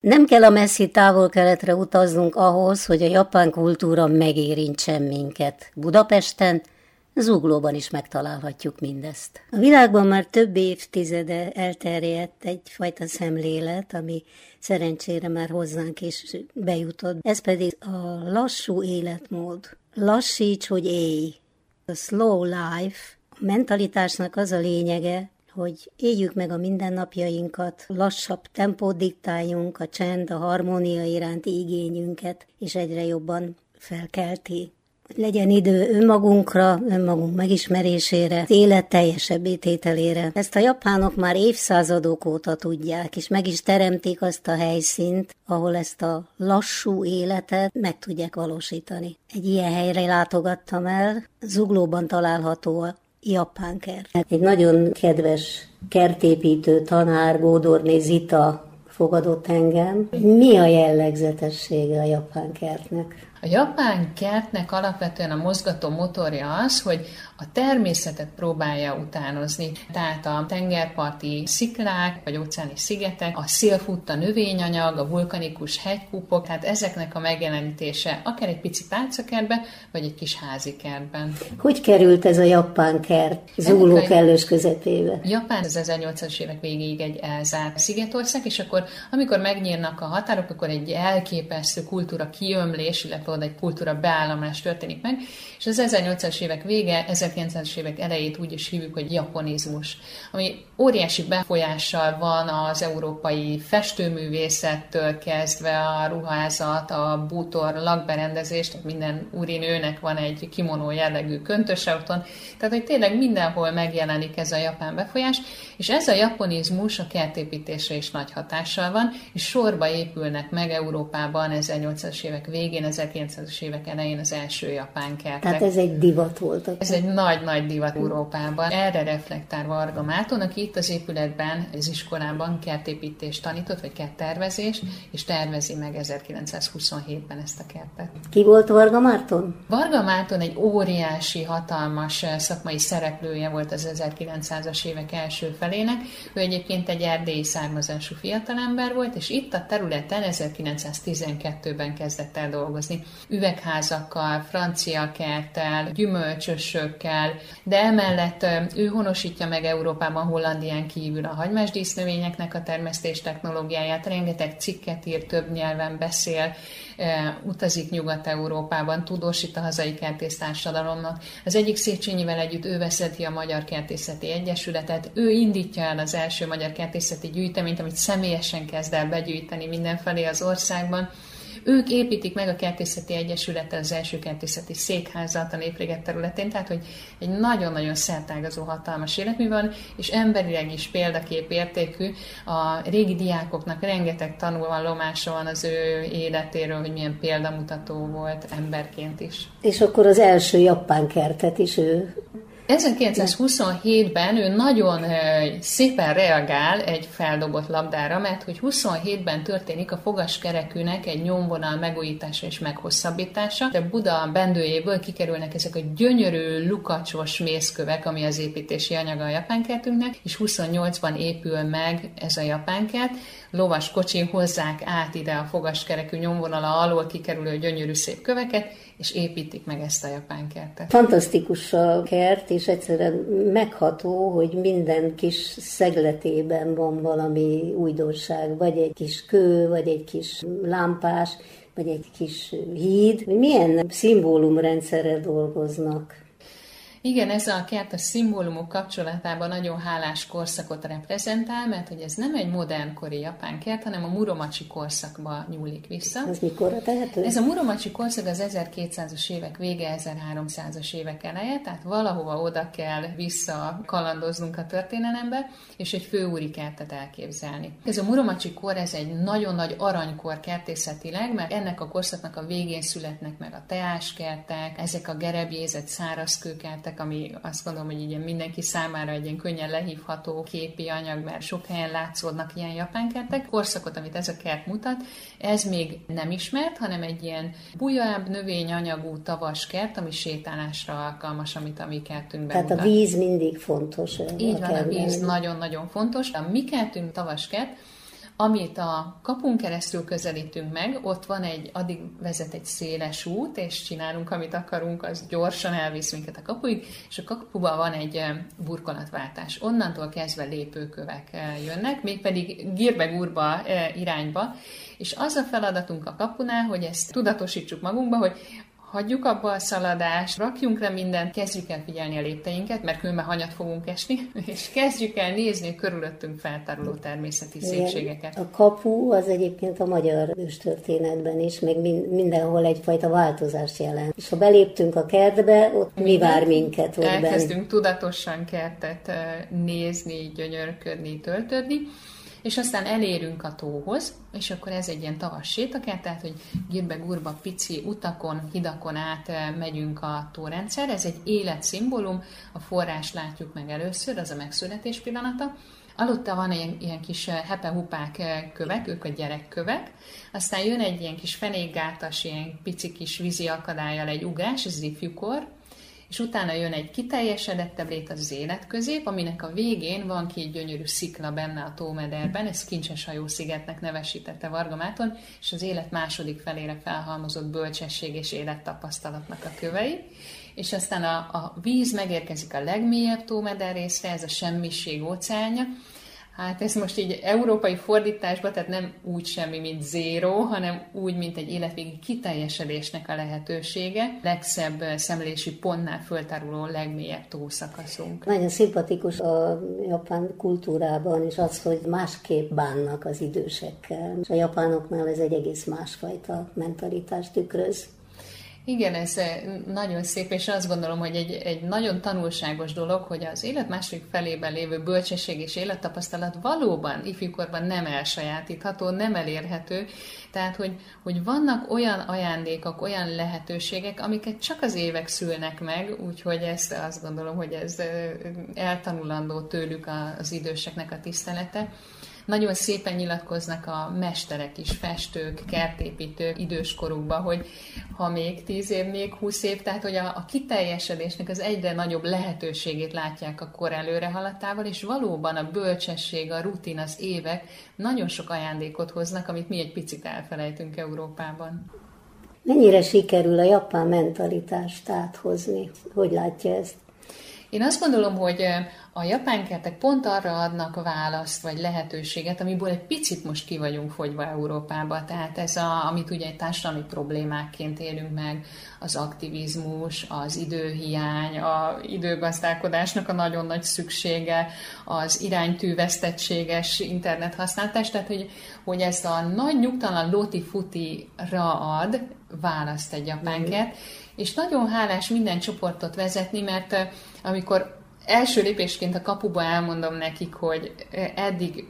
Nem kell a messzi távol-keletre utaznunk ahhoz, hogy a japán kultúra megérintsen minket. Budapesten, Zuglóban is megtalálhatjuk mindezt. A világban már több évtizede elterjedt egyfajta szemlélet, ami szerencsére már hozzánk is bejutott. Ez pedig a lassú életmód. Lassíts, hogy élj. A slow life. A mentalitásnak az a lényege, hogy éljük meg a mindennapjainkat, lassabb tempót diktáljunk, a csend, a harmónia iránti igényünket, és egyre jobban felkelti legyen idő önmagunkra, önmagunk megismerésére, élet teljesebb ételére. Ezt a japánok már évszázadok óta tudják, és meg is teremtik azt a helyszínt, ahol ezt a lassú életet meg tudják valósítani. Egy ilyen helyre látogattam el, Zuglóban található japán kert. Egy nagyon kedves kertépítő tanár, Gódorné Zita fogadott engem. Mi a jellegzetessége a japán kertnek? A japán kertnek alapvetően a mozgató motorja az, hogy a természetet próbálja utánozni. Tehát a tengerparti sziklák, vagy óceáni szigetek, a szélfutta növényanyag, a vulkanikus hegykúpok, tehát ezeknek a megjelenítése akár egy pici pálcakertbe, vagy egy kis házi kertben. Hogy került ez a japán kert Zúló kellős közepébe? Japán az 1800-as évek végéig egy elzárt szigetország, és akkor amikor megnyílnak a határok, akkor egy elképesztő kultúra kiömlés, illetve oda egy kultúra beállamás történik meg, és az 1800-as évek vége, 1900-es évek elejét úgy is hívjuk, hogy japonizmus, ami óriási befolyással van az európai festőművészettől kezdve a ruházat, a bútor, lakberendezés, tehát minden úri nőnek van egy kimonó jellegű köntöse otthon, tehát hogy tényleg mindenhol megjelenik ez a japán befolyás, és ez a japonizmus a kertépítésre is nagy hatással van, és sorba épülnek meg Európában 1800-as évek végén, 1900-as évek elején az első japán kertek. Tehát ez egy divat volt. Akkor. Ez egy nagy-nagy divat Európában. Erre reflektál Varga Máton, aki itt az épületben, az iskolában kertépítést tanított, vagy kerttervezés, és tervezi meg 1927-ben ezt a kertet. Ki volt Varga Márton? Varga Márton egy óriási, hatalmas szakmai szereplője volt az 1900-as évek első felének. Ő egyébként egy erdélyi származású fiatalember volt, és itt a területen 1912-ben kezdett el dolgozni. Üvegházakkal, francia kerttel, gyümölcsösökkel, de emellett ő honosítja meg Európában, Hollandián kívül a hagymás dísznövényeknek a termesztés technológiáját, rengeteg cikket ír, több nyelven beszél, utazik Nyugat-Európában, tudósít a hazai kertésztársadalomnak. Az egyik Széchenyivel együtt ő vezeti a Magyar Kertészeti Egyesületet, ő indítja el az első magyar kertészeti gyűjteményt, amit személyesen kezd el begyűjteni mindenfelé az országban. Ők építik meg a Kertészeti Egyesülettel az első kertészeti székházat a Népliget területén, tehát hogy egy nagyon-nagyon szertágazó hatalmas életmű van, és emberileg is példakép értékű. A régi diákoknak rengeteg tanulvallomása van az ő életéről, hogy milyen példamutató volt emberként is. És akkor az első japán kertet is ő 1927-ben ő nagyon szépen reagál egy feldobott labdára, mert hogy 27-ben történik a fogaskerekűnek egy nyomvonal megújítása és meghosszabbítása. De Buda bendőjéből kikerülnek ezek a gyönyörű lukacsos mészkövek, ami az építési anyaga a japánkertünknek, és 28-ban épül meg ez a japánkert. Lovas kocsin hozzák át ide a fogaskerekű nyomvonala alól kikerülő gyönyörű szép köveket, és építik meg ezt a japán kertet. Fantasztikus a kert, és egyszerűen megható, hogy minden kis szegletében van valami újdonság, vagy egy kis kő, vagy egy kis lámpás, vagy egy kis híd. Milyen szimbólumrendszerrel dolgoznak? Igen, ez a kert a szimbólumok kapcsolatában nagyon hálás korszakot reprezentál, mert hogy ez nem egy modernkori japán kert, hanem a Muromachi korszakba nyúlik vissza. Ez mikor tehető? Ez a Muromachi korszak az 1200-as évek vége, 1300-as évek eleje, tehát valahova oda kell vissza kalandoznunk a történelembe, és egy főúri kertet elképzelni. Ez a Muromachi kor, ez egy nagyon nagy aranykor kertészetileg, mert ennek a korszaknak a végén születnek meg a teáskertek, ezek a gerebjézett szárazkőkertek, lettek, ami azt gondolom, hogy ilyen mindenki számára egy ilyen könnyen lehívható képi anyag, mert sok helyen látszódnak ilyen japánkertek. Korszakot, amit ez a kert mutat, ez még nem ismert, hanem egy ilyen bujább növényanyagú tavas kert, ami sétálásra alkalmas, amit a mi kertünkben Tehát mutat. a víz mindig fontos. Így a van, a víz nagyon-nagyon fontos. A mi kertünk tavas kert, Amit a kapun keresztül közelítünk meg, ott van egy, addig vezet egy széles út, és csinálunk, amit akarunk, az gyorsan elvisz minket a kapuig, és a kapuban van egy burkolatváltás. Onnantól kezdve lépőkövek jönnek, mégpedig gírbe-gurba irányba, és az a feladatunk a kapunál, hogy ezt tudatosítsuk magunkba, hogy hagyjuk abba a szaladást, rakjunk le mindent, kezdjük el figyelni a lépteinket, mert különben hanyat fogunk esni, és kezdjük el nézni körülöttünk feltáruló természeti Igen. szépségeket. A kapu az egyébként a magyar őstörténetben is, meg mindenhol egyfajta változást jelent. És ha beléptünk a kertbe, ott mi vár minket ott Elkezdünk benne. tudatosan kertet nézni, gyönyörködni, töltödni, és aztán elérünk a tóhoz, és akkor ez egy ilyen tavas sétakert, tehát, hogy gírbe-gurba pici utakon, hidakon át eh, megyünk a tórendszer, ez egy életszimbólum, a forrás látjuk meg először, az a megszületés pillanata, Alatta van ilyen, ilyen kis eh, hepehupák eh, kövek, ők a gyerekkövek, aztán jön egy ilyen kis fenékgátas, ilyen pici kis vízi akadályjal egy ugás, ez ifjúkor, és utána jön egy kiteljesedettebb lét, az életközép, aminek a végén van két gyönyörű szikla benne a tómederben, ez Kincses hajó szigetnek nevesítette Vargamáton, és az élet második felére felhalmozott bölcsesség és élettapasztalatnak a kövei. És aztán a, a víz megérkezik a legmélyebb tómeder részre, ez a semmiség óceánja, Hát ez most így európai fordításban, tehát nem úgy semmi, mint zéro, hanem úgy, mint egy életvégi kiteljesedésnek a lehetősége, legszebb szemlési pontnál föltáruló legmélyebb tószakaszunk. Nagyon szimpatikus a japán kultúrában is az, hogy másképp bánnak az idősekkel. És a japánoknál ez egy egész másfajta mentalitást tükröz. Igen, ez nagyon szép, és azt gondolom, hogy egy, egy nagyon tanulságos dolog, hogy az élet második felében lévő bölcsesség és élettapasztalat valóban ifjúkorban nem elsajátítható, nem elérhető, tehát, hogy, hogy vannak olyan ajándékok, olyan lehetőségek, amiket csak az évek szülnek meg, úgyhogy ezt azt gondolom, hogy ez eltanulandó tőlük az időseknek a tisztelete. Nagyon szépen nyilatkoznak a mesterek is, festők, kertépítők időskorukban, hogy ha még 10 év, még 20 év, tehát hogy a, a kiteljesedésnek az egyre nagyobb lehetőségét látják a kor előre haladtával, és valóban a bölcsesség, a rutin, az évek nagyon sok ajándékot hoznak, amit mi egy picit elfelejtünk Európában. Mennyire sikerül a japán mentalitást áthozni? Hogy látja ezt? Én azt gondolom, hogy a japán kertek pont arra adnak választ, vagy lehetőséget, amiből egy picit most ki vagyunk fogyva Európába. Tehát ez, a, amit ugye egy társadalmi problémákként élünk meg, az aktivizmus, az időhiány, a időgazdálkodásnak a nagyon nagy szüksége, az iránytűvesztettséges internethasználatás, tehát hogy, hogy ezt a nagy nyugtalan lóti-futi-ra ad választ egy japán kert, és nagyon hálás minden csoportot vezetni, mert amikor első lépésként a kapuba elmondom nekik, hogy eddig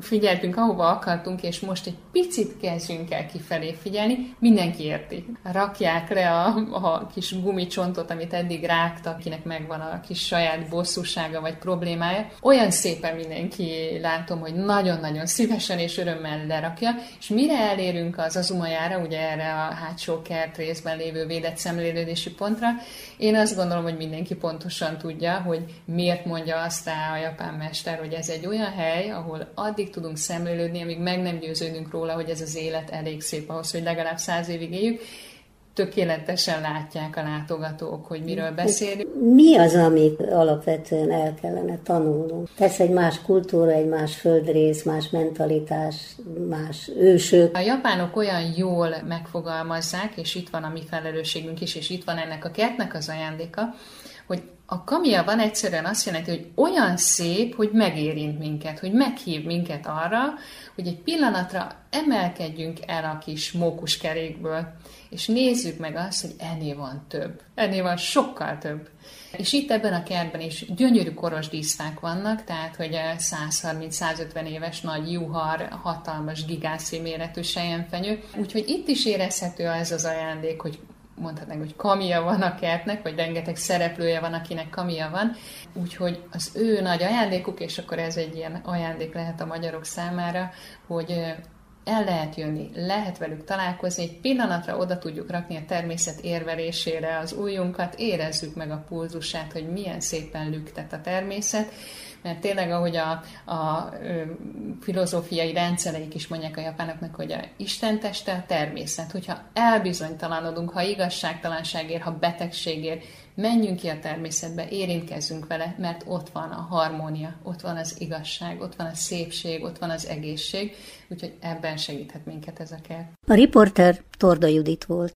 figyeltünk, ahova akartunk, és most egy picit kezdjünk el kifelé figyelni, mindenki érti. Rakják le a, a kis gumicsontot, amit eddig rágtak, akinek megvan a kis saját bosszúsága vagy problémája. Olyan szépen mindenki látom, hogy nagyon-nagyon szívesen és örömmel lerakja, és mire elérünk az azumajára, ugye erre a hátsó kert részben lévő védett szemlélődési pontra, én azt gondolom, hogy mindenki pontosan tudja, hogy miért mondja azt a japán mester, hogy ez egy olyan hely, ahol addig tudunk szemlélődni, amíg meg nem győződünk róla, hogy ez az élet elég szép ahhoz, hogy legalább száz évig éljük, tökéletesen látják a látogatók, hogy miről beszélünk. Mi az, amit alapvetően el kellene tanulnunk? Persze egy más kultúra, egy más földrész, más mentalitás, más ősök. A japánok olyan jól megfogalmazzák, és itt van a mi felelősségünk is, és itt van ennek a kertnek az ajándéka, hogy a kamia van egyszerűen azt jelenti, hogy olyan szép, hogy megérint minket, hogy meghív minket arra, hogy egy pillanatra emelkedjünk el a kis mókuskerékből, és nézzük meg azt, hogy ennél van több. Ennél van sokkal több. És itt ebben a kertben is gyönyörű koros díszfák vannak, tehát hogy 130-150 éves nagy juhar, hatalmas gigászi méretű sejemfenyő. Úgyhogy itt is érezhető ez az ajándék, hogy mondhatnánk, hogy kamia van a kertnek, vagy rengeteg szereplője van, akinek kamia van, úgyhogy az ő nagy ajándékuk, és akkor ez egy ilyen ajándék lehet a magyarok számára, hogy el lehet jönni, lehet velük találkozni, egy pillanatra oda tudjuk rakni a természet érvelésére az újunkat, érezzük meg a pulzusát, hogy milyen szépen lüktet a természet, mert tényleg, ahogy a, a filozófiai rendszereik is mondják a japánoknak, hogy a Isten teste a természet. Hogyha elbizonytalanodunk, ha igazságtalanságért, ha betegségért, menjünk ki a természetbe, érintkezzünk vele, mert ott van a harmónia, ott van az igazság, ott van a szépség, ott van az egészség, úgyhogy ebben segíthet minket ez a kert. A riporter Torda Judit volt.